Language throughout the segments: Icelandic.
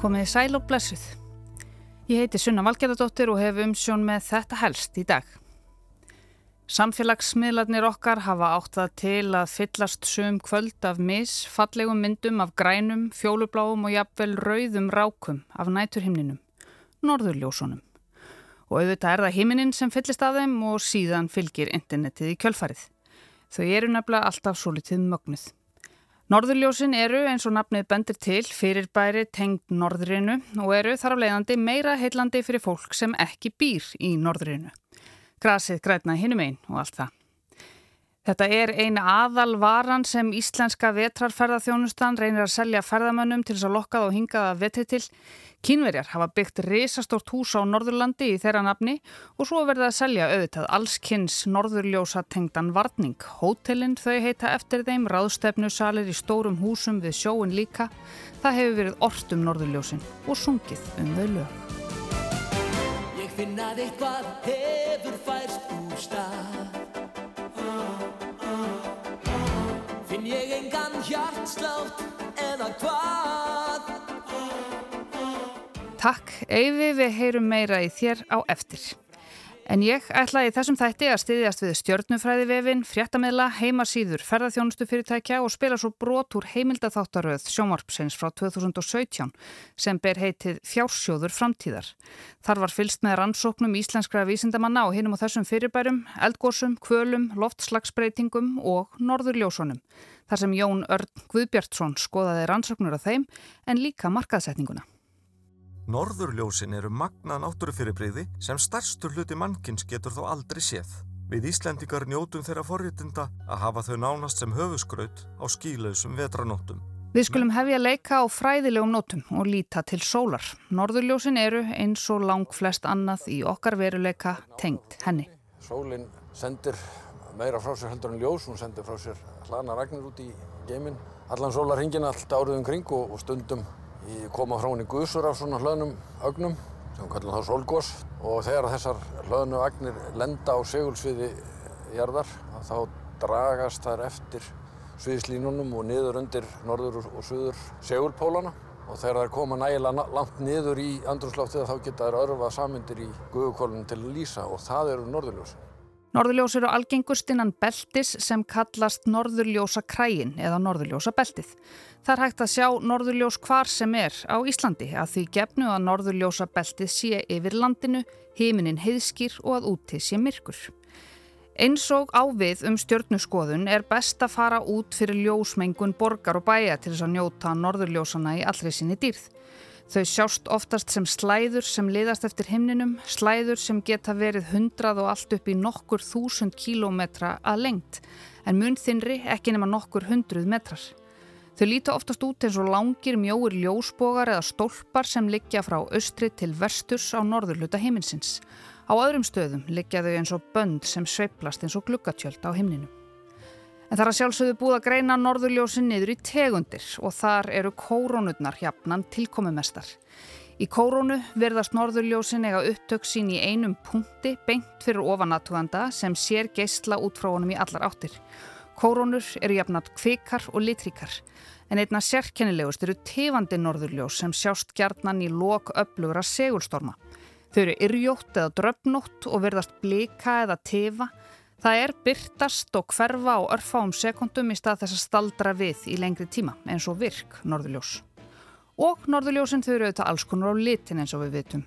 Komið sæl og blessuð. Ég heiti Sunna Valgerðardóttir og hef umsjón með þetta helst í dag. Samfélagsmiðlarnir okkar hafa átt það til að fyllast sum kvöld af mis, fallegum myndum af grænum, fjólubláum og jafnvel rauðum rákum af næturhimninum, norðurljósunum. Og auðvitað er það himinin sem fyllist af þeim og síðan fylgir internetið í kjölfarið. Þau eru nefnilega alltaf svo litið mögnuð. Norðurljósin eru eins og nafnið bendir til fyrirbæri tengd norðrinu og eru þar af leiðandi meira heillandi fyrir fólk sem ekki býr í norðrinu. Grasið grætna hinum einn og allt það. Þetta er eina aðal varan sem íslenska vetrarferðarþjónustan reynir að selja ferðamönnum til þess að lokka þá hingaða vetri til. Kínverjar hafa byggt risastort hús á Norðurlandi í þeirra nafni og svo verða að selja auðvitað allskynns norðurljósa tengdan varning. Hótelin þau heita eftir þeim, ráðstefnusalir í stórum húsum við sjóin líka. Það hefur verið orrt um norðurljósin og sungið um þau lög. Ég finna þitt hvað hefur færst úr stað ég engan hjartslátt eða hvað Takk, Eyvi, við heyrum meira í þér á eftir. En ég ætla í þessum þætti að styðjast við stjörnufræðivefin, fréttameðla, heimasýður, ferðarþjónustufyrirtækja og spila svo brot úr heimildatháttaröð sjómarpsins frá 2017 sem ber heitið Fjársjóður framtíðar. Þar var fylst með rannsóknum íslenskra vísindamanna á hinum og þessum fyrirbærum, eldgósum, kvölum, loftslagsbreytingum og norðurljósunum. Þar sem Jón Örn Guðbjartsson skoðaði rannsóknur af þeim en líka markaðsetninguna. Norðurljósin eru magna náttúrufyrirbreyði sem starstur hluti mannkins getur þó aldrei séð. Við Íslendingar njótum þeirra forritinda að hafa þau nánast sem höfusgraut á skílausum vetranóttum. Við skulum hefja leika á fræðilegum nótum og líta til sólar. Norðurljósin eru eins og lang flest annað í okkar veruleika tengt henni. Sólinn sendir meira frá sér heldur en ljós, hún sendir frá sér hlana ragnir út í geiminn. Allan sólar hingin allt árið um kring og, og stundum Ég koma frá henni gusur af svona hlöðnum ögnum sem við kallum þá sólgós og þegar þessar hlöðnu agnir lenda á segulsviði jarðar þá dragast þær eftir sviðslínunum og niður undir norður og söður segulpólana og þegar þær koma nægilega langt niður í andrúrslóftið þá geta þær örfað samindir í guðukólunum til að lýsa og það eru norðurljósin. Norðurljós eru algengust innan beltis sem kallast norðurljósa krægin eða norðurljósa beltið. Það er hægt að sjá norðurljós hvar sem er á Íslandi að því gefnu að norðurljósa beltið sé yfir landinu, heiminin heiðskýr og að úti sé myrkur. Eins og ávið um stjörnuskoðun er best að fara út fyrir ljósmengun borgar og bæja til þess að njóta norðurljósana í allri sinni dýrð. Þau sjást oftast sem slæður sem liðast eftir himninum, slæður sem geta verið hundrað og allt upp í nokkur þúsund kílómetra að lengt, en munþinri ekki nema nokkur hundruð metrar. Þau líta oftast út eins og langir mjóir ljósbogar eða stólpar sem liggja frá austri til vesturs á norðurluta heiminsins. Á öðrum stöðum liggja þau eins og bönd sem sveiplast eins og glukkatjöld á himninum. En það er að sjálfsögðu búið að greina norðurljósin niður í tegundir og þar eru kórónurnar hjapnan tilkomumestar. Í kórónu verðast norðurljósin eiga upptök sín í einum punkti beint fyrir ofanatúðanda sem sér geysla út frá honum í allar áttir. Kórónur eru jafnat kvikar og litríkar en einna sérkennilegust eru tefandi norðurljós sem sjást gjarnan í lok öflugra segulstorma. Þau eru yrjótt eða dröfnótt og verðast blika eða tefa Það er byrtast og hverfa á örfáum sekundum í stað þess að staldra við í lengri tíma eins og virk norðurljós. Og norðurljósinn þau eru auðvitað alls konar á litin eins og við vitum.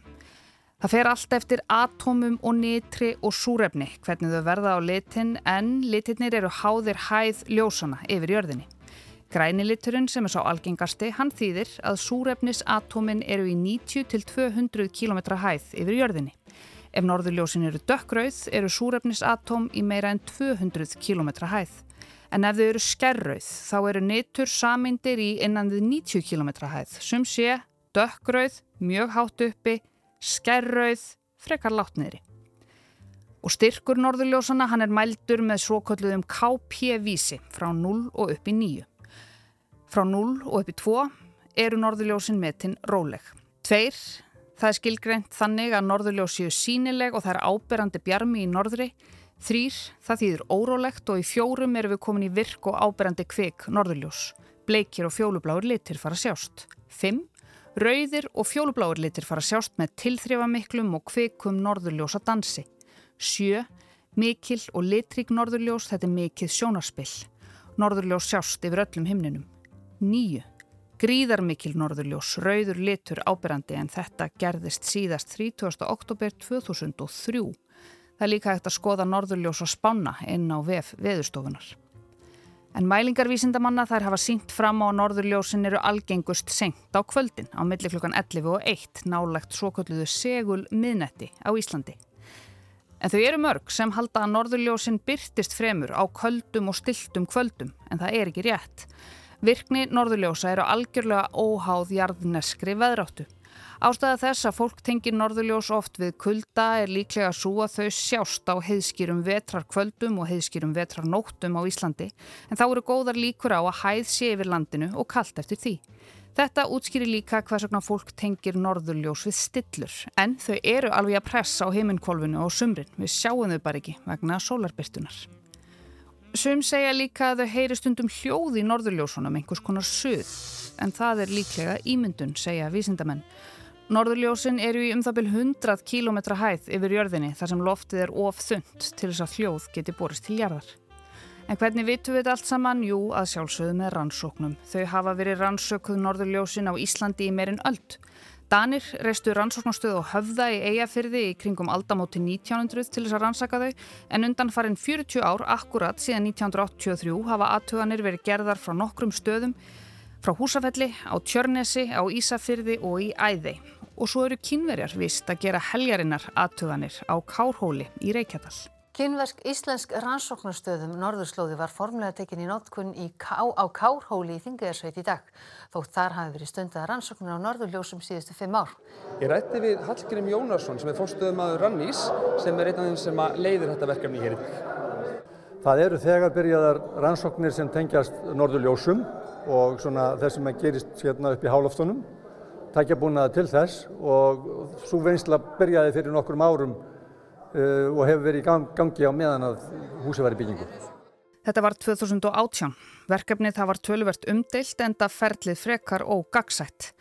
Það fer allt eftir atómum og nitri og súrefni hvernig þau verða á litin en litinir eru háðir hæð ljósana yfir jörðinni. Græniliturinn sem er sá algengasti, hann þýðir að súrefnisatómin eru í 90-200 km hæð yfir jörðinni. Ef norðurljósin eru dökkrauð eru súrefnisatóm í meira en 200 km hæð. En ef þau eru skerrauð þá eru netur samindir í innan við 90 km hæð. Sum sé, dökkrauð, mjög hátt uppi, skerrauð, frekar látniðri. Og styrkur norðurljósana hann er mældur með svokölluðum KP-vísi frá 0 og upp í 9. Frá 0 og upp í 2 eru norðurljósin metin róleg. Tveir Það er skilgreint þannig að norðurljós séu sínileg og það er áberandi bjarmi í norðri. Þrýr, það þýðir órólegt og í fjórum erum við komin í virk og áberandi kvik norðurljós. Bleikir og fjólubláur litir fara sjást. Fimm, Rauðir og fjólubláir litir fara sjást með tilþrifamiklum og kvikum norðurljósa dansi. Sjö, mikil og litrík norðurljós, þetta er mikið sjónarspill. Norðurljós sjást yfir öllum himninum. Níu, gríðarmikil norðurljós, rauður litur ábyrrandi en þetta gerðist síðast 30. oktober 2003. Það er líka hægt að skoða norðurljós og spána inn á VF veðustofunar. En mælingarvísindamanna þær hafa sínt fram á norðurljósin eru algengust senkt á kvöldin á milli klukkan 11 og 1 nálegt svo kalluðu segul miðnetti á Íslandi. En þau eru mörg sem halda að norðurljósin byrtist fremur á kvöldum og stiltum kvöldum en það er ekki rétt. Virkni norðurljósa eru algjörlega óháð jarðneskri veðráttu. Ástæða þess að fólk tengir norðurljós oft við kulda er líklega svo að þau sjást á heiðskýrum vetrarkvöldum og heiðskýrum vetrarnóttum á Íslandi en þá eru góðar líkur á að hæð sé yfir landinu og kallt eftir því. Þetta útskýri líka hvers vegna fólk tengir norðurljós við stillur en þau eru alveg að pressa á heiminkvolfinu og sumrin, við sjáum þau bara ekki vegna sólarbyrtunar. Sum segja líka að þau heyri stundum hljóð í norðurljósunum einhvers konar söð en það er líklega ímyndun, segja vísindamenn. Norðurljósin eru í um það byrj 100 km hæð yfir jörðinni þar sem loftið er of þund til þess að hljóð geti borist til jarðar. En hvernig vitum við allt saman? Jú, að sjálfsögðu með rannsóknum. Þau hafa verið rannsökuð Norðurljósin á Íslandi í meirinn öll. Danir reistu rannsóknarstöð og höfða í eigafyrði í kringum aldamóti 1900 til þess að rannsaka þau en undan farin 40 ár akkurat síðan 1983 hafa aðtöðanir verið gerðar frá nokkrum stöðum frá Húsafelli, á Tjörnesi, á Ísafyrði og í Æði. Og svo eru kynverjar vist að gera heljarinnar aðtuganir á Kárhóli í Reykjadal. Kynversk íslensk rannsóknarstöðum Norðurslóði var formlega tekin í nótkunn á Kárhóli í Þingiðarsveit í dag. Þótt þar hafi verið stundað rannsóknir á Norðurljósum síðustu fimm ár. Ég rætti við Hallgrim Jónarsson sem er fórstöðum aður Rannís sem er einn af þeim sem leiðir þetta verkefni hér í dag. Það eru þegar byrjaðar rannsóknir sem tengjast Norðurljósum og svona þess sem gerist hérna upp í háloftunum takja búnaða til þess og svo vinsla byrjaði fyrir nokkrum árum og hefur verið í gang, gangi á meðan að húsi var í byggingu. Þetta var 2018. Verkefnið það var tölvert umdeilt en það ferlið frekar og gagsætt.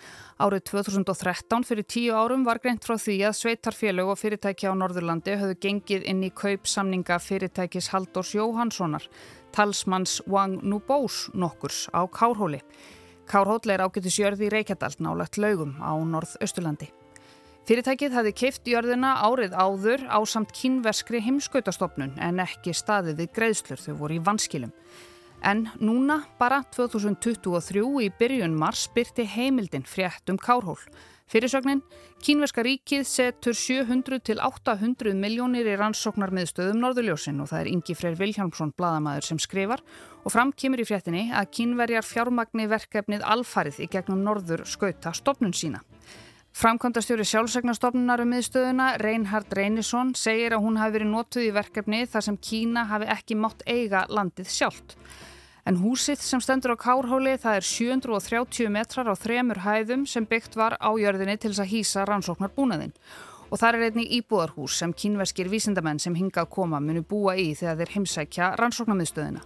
Árið 2013 fyrir tíu árum var greint frá því að sveitarfélög og fyrirtæki á Norðurlandi höfðu gengið inn í kaupsamninga fyrirtækis Haldós Jóhanssonar talsmanns Wang Nubós nokkurs á Kárhóli. Kárhóll er ágættis jörði í Reykjadal nálagt laugum á Norð-Östurlandi. Fyrirtækið hafi keift jörðina árið áður á samt kínveskri heimskautastofnun en ekki staðið við greiðslur þau voru í vanskilum. En núna, bara 2023 í byrjun mars, byrti heimildin frétt um Kárhól. Fyrirsögnin, Kínverska ríkið setur 700 til 800 miljónir í rannsóknarmiðstöðum Norðurljósin og það er Ingi Freyr Vilhjálmsson bladamæður sem skrifar og fram kemur í fréttinni að Kínverjar fjármagni verkefnið alfarið í gegnum Norður skauta stopnun sína. Framkvæmdastjóri sjálfsegnastofnunar um miðstöðuna, Reinhard Reynisson, segir að hún hafi verið nótuð í verkefni þar sem Kína hafi ekki mátt eiga landið sjálft. En húsið sem stendur á Kárhóli það er 730 metrar á þremur hæðum sem byggt var á jörðinni til þess að hýsa rannsóknar búnaðinn. Og það er einnig íbúðarhús sem kínverskir vísindamenn sem hingað koma munu búa í þegar þeir heimsækja rannsóknarmiðstöðina.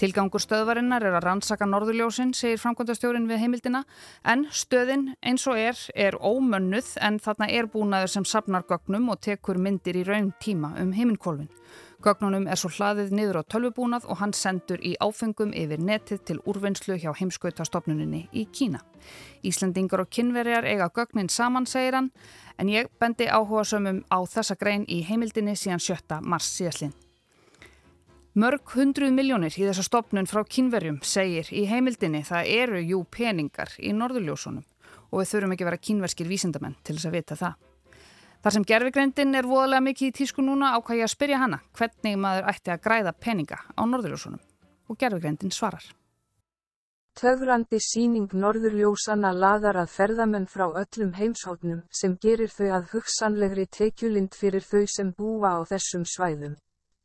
Tilgangur stöðvarinnar er að rannsaka norðurljósin, segir framkvæmdastjórin við heimildina, en stöðin eins og er, er ómönnuð en þarna er búnaður sem sapnar gögnum og tekur myndir í raun tíma um heiminkvolvin. Gögnunum er svo hlaðið niður á tölvubúnað og hann sendur í áfengum yfir netið til úrvinnslu hjá heimskautastofnuninni í Kína. Íslandingar og kynverjar eiga gögnin saman, segir hann, en ég bendi áhuga sömum á þessa grein í heimildinni síðan 7. mars síðastlinn. Mörg hundruð miljónir í þessa stopnun frá kynverjum segir í heimildinni það eru jú peningar í norðurljósunum og við þurfum ekki vera kynverskir vísindamenn til þess að vita það. Þar sem gerfigreindin er voðalega mikið í tísku núna ákvæði að spyrja hana hvernig maður ætti að græða peninga á norðurljósunum og gerfigreindin svarar. Töfrandi síning norðurljósana laðar að ferðamenn frá öllum heimshóttnum sem gerir þau að hugsanlegri tekjulind fyrir þau sem búa á þessum svæðum.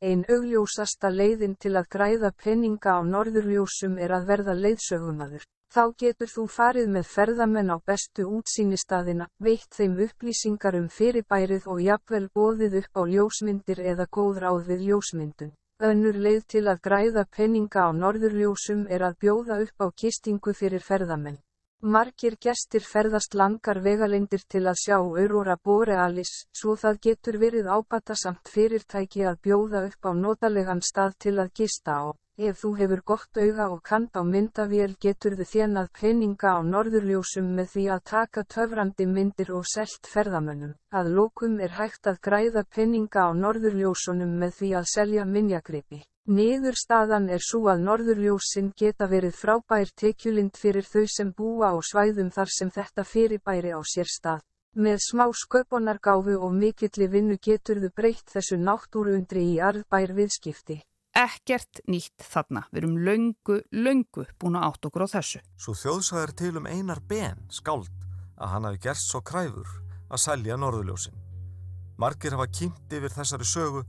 Einn augljósasta leiðin til að græða peninga á norðurljósum er að verða leiðsögumadur. Þá getur þú farið með ferðamenn á bestu útsýnistaðina, veitt þeim upplýsingar um fyrirbærið og jafnvel bóðið upp á ljósmyndir eða góð ráð við ljósmyndun. Önnur leið til að græða penninga á norðurljósum er að bjóða upp á kistingu fyrir ferðamenn. Margir gestir ferðast langar vegalindir til að sjá Aurora Borealis, svo það getur verið ábata samt fyrirtæki að bjóða upp á notalegan stað til að gista á. Ef þú hefur gott auga og kant á myndavél getur þið þjenað peninga á norðurljósum með því að taka töfrandi myndir og selt ferðamönnum. Að lókum er hægt að græða peninga á norðurljósunum með því að selja minjagripi. Niðurstaðan er svo að norðurljósin geta verið frábær tekjulind fyrir þau sem búa á svæðum þar sem þetta fyrirbæri á sér stað. Með smá sköpunargáfu og mikilli vinnu getur þau breytt þessu náttúruundri í arðbær viðskipti. Ekkert nýtt þarna. Við erum löngu, löngu búin að átt okkur á þessu. Svo þjóðsæðir til um einar ben, skáld, að hann hafi gerst svo kræfur að selja norðurljósin. Margir hafa kýmt yfir þessari sögu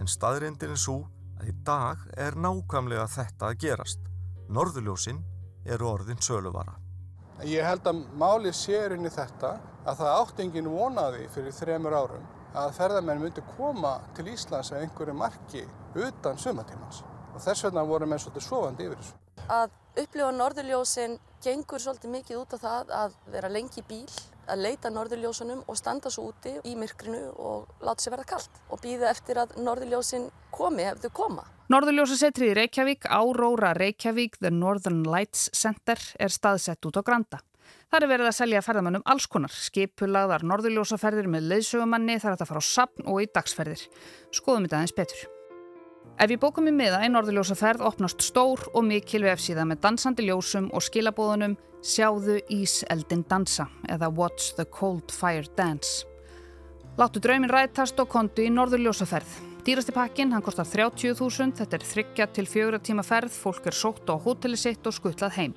en staðrindin er svo að í dag er nákvæmlega þetta að gerast. Norðurljósin eru orðin söluvara. Ég held að máli sérin í þetta að það átt engin vonaði fyrir þremur árum að ferðarmenn myndi koma til Íslands með einhverju marki utan sumatímans og þess vegna voru menn svolítið sofandi yfir þessu. Að upplifa norðurljósin gengur svolítið mikið út á það að vera lengi í bíl að leita norðurljósunum og standa svo úti í myrkrinu og láta sér verða kallt og býða eftir að norðurljósin komi ef þau koma. Norðurljósasetrið í Reykjavík, Áróra Reykjavík, The Northern Lights Center, er staðsett út á Granda. Það er verið að selja ferðamannum alls konar, skipulagðar norðurljósaferðir með leiðsögumanni, það er að fara á sapn og í dagsferðir. Skoðum þetta aðeins betur. Ef ég bókum í miða í norðurljósaferð opnast stór og mikil vefsíða með dansandi ljósum og skilabóðunum Sjáðu Íseldin dansa eða Watch the Cold Fire Dance. Láttu draumin rætast og kontu í norðurljósaferð. Dýrasti pakkin, hann kostar 30.000, þetta er þryggja til fjögra tíma ferð, fólk er sótt á hóteli sitt og skuttlað heim.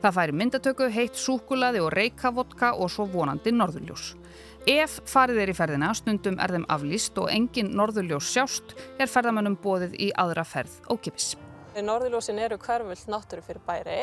Það færi myndatöku, heitt súkulaði og reykavotka og svo vonandi norðurljós. Ef farið er í ferðina, stundum er þeim aflýst og engin norðurljós sjást, er ferðamannum bóðið í aðra ferð ókipis. Norðurljósin eru hverfult náttúru fyrir bæri,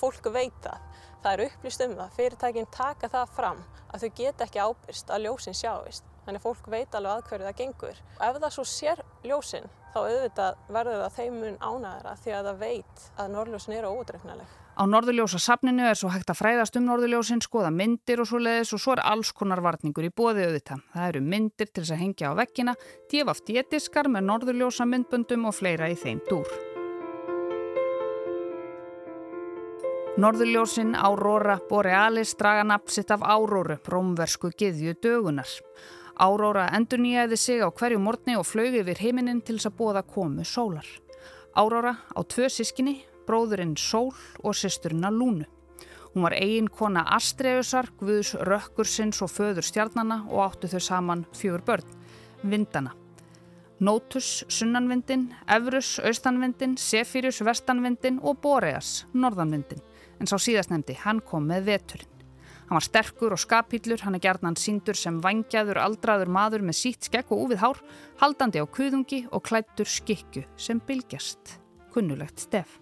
fólk veit það. Það er upplýst um það, fyrirtækinn taka það fram að þau geta ekki ábyrst að ljósin sjáist. Þannig fólk veit alveg að hverju það gengur. Ef það svo sér ljósin, þá auðvitað verður það þeimun ánæðara því að það veit að norðljósin eru ódreifnileg. Á norðurljósasafninu er svo hægt að fræðast um norðurljósin, skoða myndir og svo leiðis og svo er alls konar varningur í bóði auðvitað. Það eru myndir til þess að hengja á vekkina, djefaft dietiskar með norðurljósa myndböndum og fleira í þeim dúr. Norðurljósin Áróra Borealis draga napsitt af Áróru, rómversku giðju dögunar. Áróra endur nýjaði sig á hverju morgni og flög yfir heiminin til þess að bóða komu sólar. Áróra á tvö sískinni, bróðurinn Sól og sýsturina Lúnu. Hún var eigin kona Astreusar, Guðs Rökkursins og föður stjarnana og áttu þau saman fjögur börn, Vindana. Nótus, Sunnanvindin, Evrus, Austanvindin, Sefirus, Vestanvindin og Boreas, Norðanvindin. En sá síðast nefndi, hann kom með veturinn. Hann var sterkur og skapýllur, hann er gerðnan síndur sem vangjaður aldraður maður með sítt skekk og úfið hár, haldandi á kuðungi og klættur skikku sem bylgjast. Kunnulegt stef.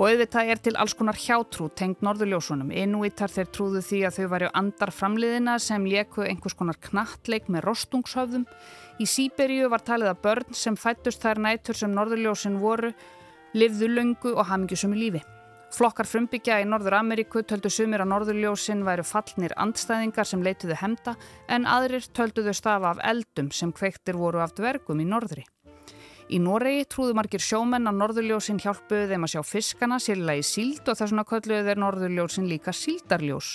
Og auðvitað er til alls konar hjátrú tengt norðurljósunum. Inuitar þeir trúðu því að þau væri andar framliðina sem leku einhvers konar knattleik með rostungshöfðum. Í Sýberíu var talið að börn sem fættust þær nætur sem norðurljósin voru, livðu löngu og hamingjusum í lífi. Flokkar frumbyggja í Norður Ameríku töldu sumir að norðurljósin væru fallnir andstæðingar sem leituðu hemda en aðrir tölduðu stafa af eldum sem kveiktir voru af dvergum í norðri. Í Noregi trúðu margir sjómenn að norðurljósin hjálpuðu þeim að sjá fiskana sérlega í síld og þess vegna kölluðu þeir norðurljósin líka síldarljós.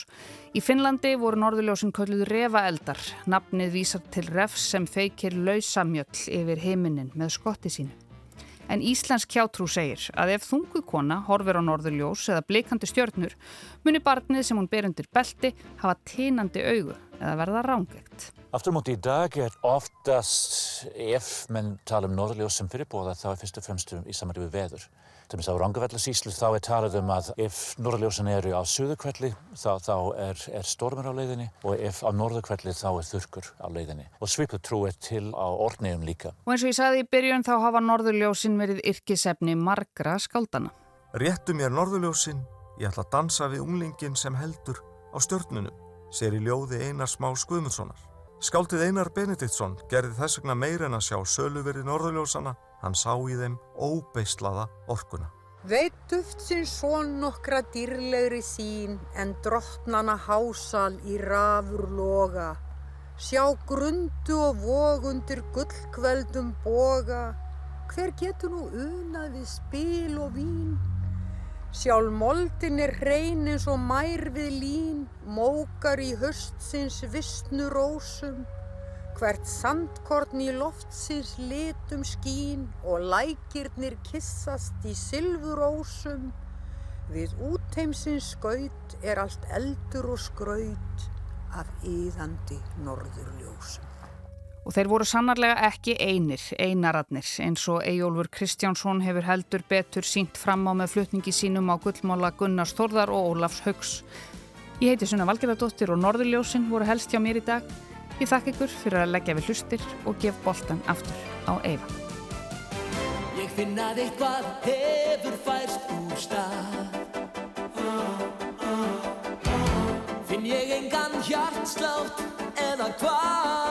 Í Finnlandi voru norðurljósin kölluðu refaeldar. Nafnið vísar til refs sem feikir lausamjöll yfir heiminin með skotti sínu. En Íslensk hjátrú segir að ef þungu kona horfir á norðurljós eða blikandi stjörnur muni barnið sem hún ber undir belti hafa tínandi augu eða verða rángegt. Aftur móti í dag er oftast ef menn tala um norðljós sem fyrirbóða þá er fyrst og fremst í samar við veður. Til með á Rangavellasíslu þá er talað um að ef norðljósin eru á suðukvelli þá, þá er, er stormur á leiðinni og ef á norðukvelli þá er þurkur á leiðinni. Og svipu trú er til á orðnegjum líka. Og eins og ég sagði í byrjun þá hafa norðurljósin verið yrkisefni margra skaldana. Réttu mér norðurljósin, ég ætla að dansa við unglingin sem heldur á stjörnunum, sér í ljóði Einars Má Skuðmundssonar. Skáldið Einar Benediktsson gerði þess vegna meir en að sjá söluverið norðurljósana, hann sá í þeim óbeislaða orkuna. Veit duft sinn svo nokkra dýrlegri sín en drottnana hásal í rafur loga. Sjá grundu og vogundir gullkveldum boga. Hver getur nú unað við spil og vín? Sjálf moldin er hrein eins og mær við lín, mókar í höstsins vissnu rósum. Hvert sandkorn í loftsins litum skín og lækirnir kissast í sylfurósum. Við útheimsins skaut er allt eldur og skraut af yðandi norðurljósum. Og þeir voru sannarlega ekki einir, einararnir, eins og Eyjólfur Kristjánsson hefur heldur betur sínt fram á með flutningi sínum á gullmála Gunnars Þórðar og Ólafs Haugs. Ég heiti Sunna Valgerðardóttir og Norðurljósin voru helst hjá mér í dag. Ég þakk ykkur fyrir að leggja við hlustir og gef boltan aftur á Eyva. Ég finna að eitthvað hefur færst úr stað Finn ég engan hjartslátt eða hvað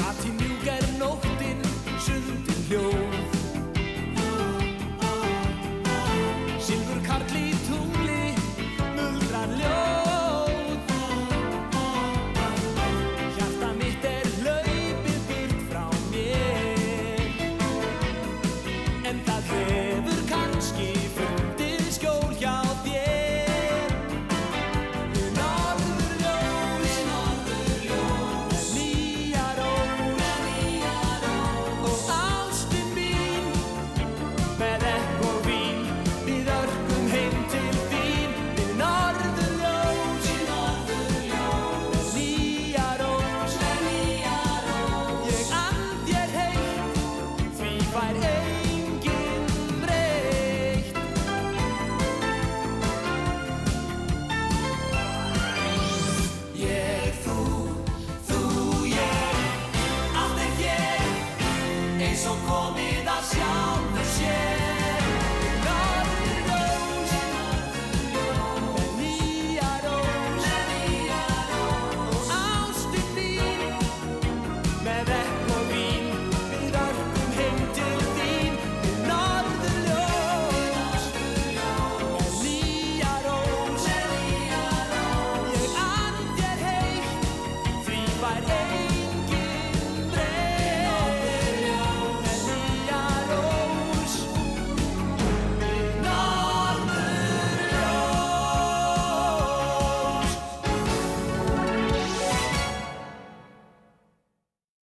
Satin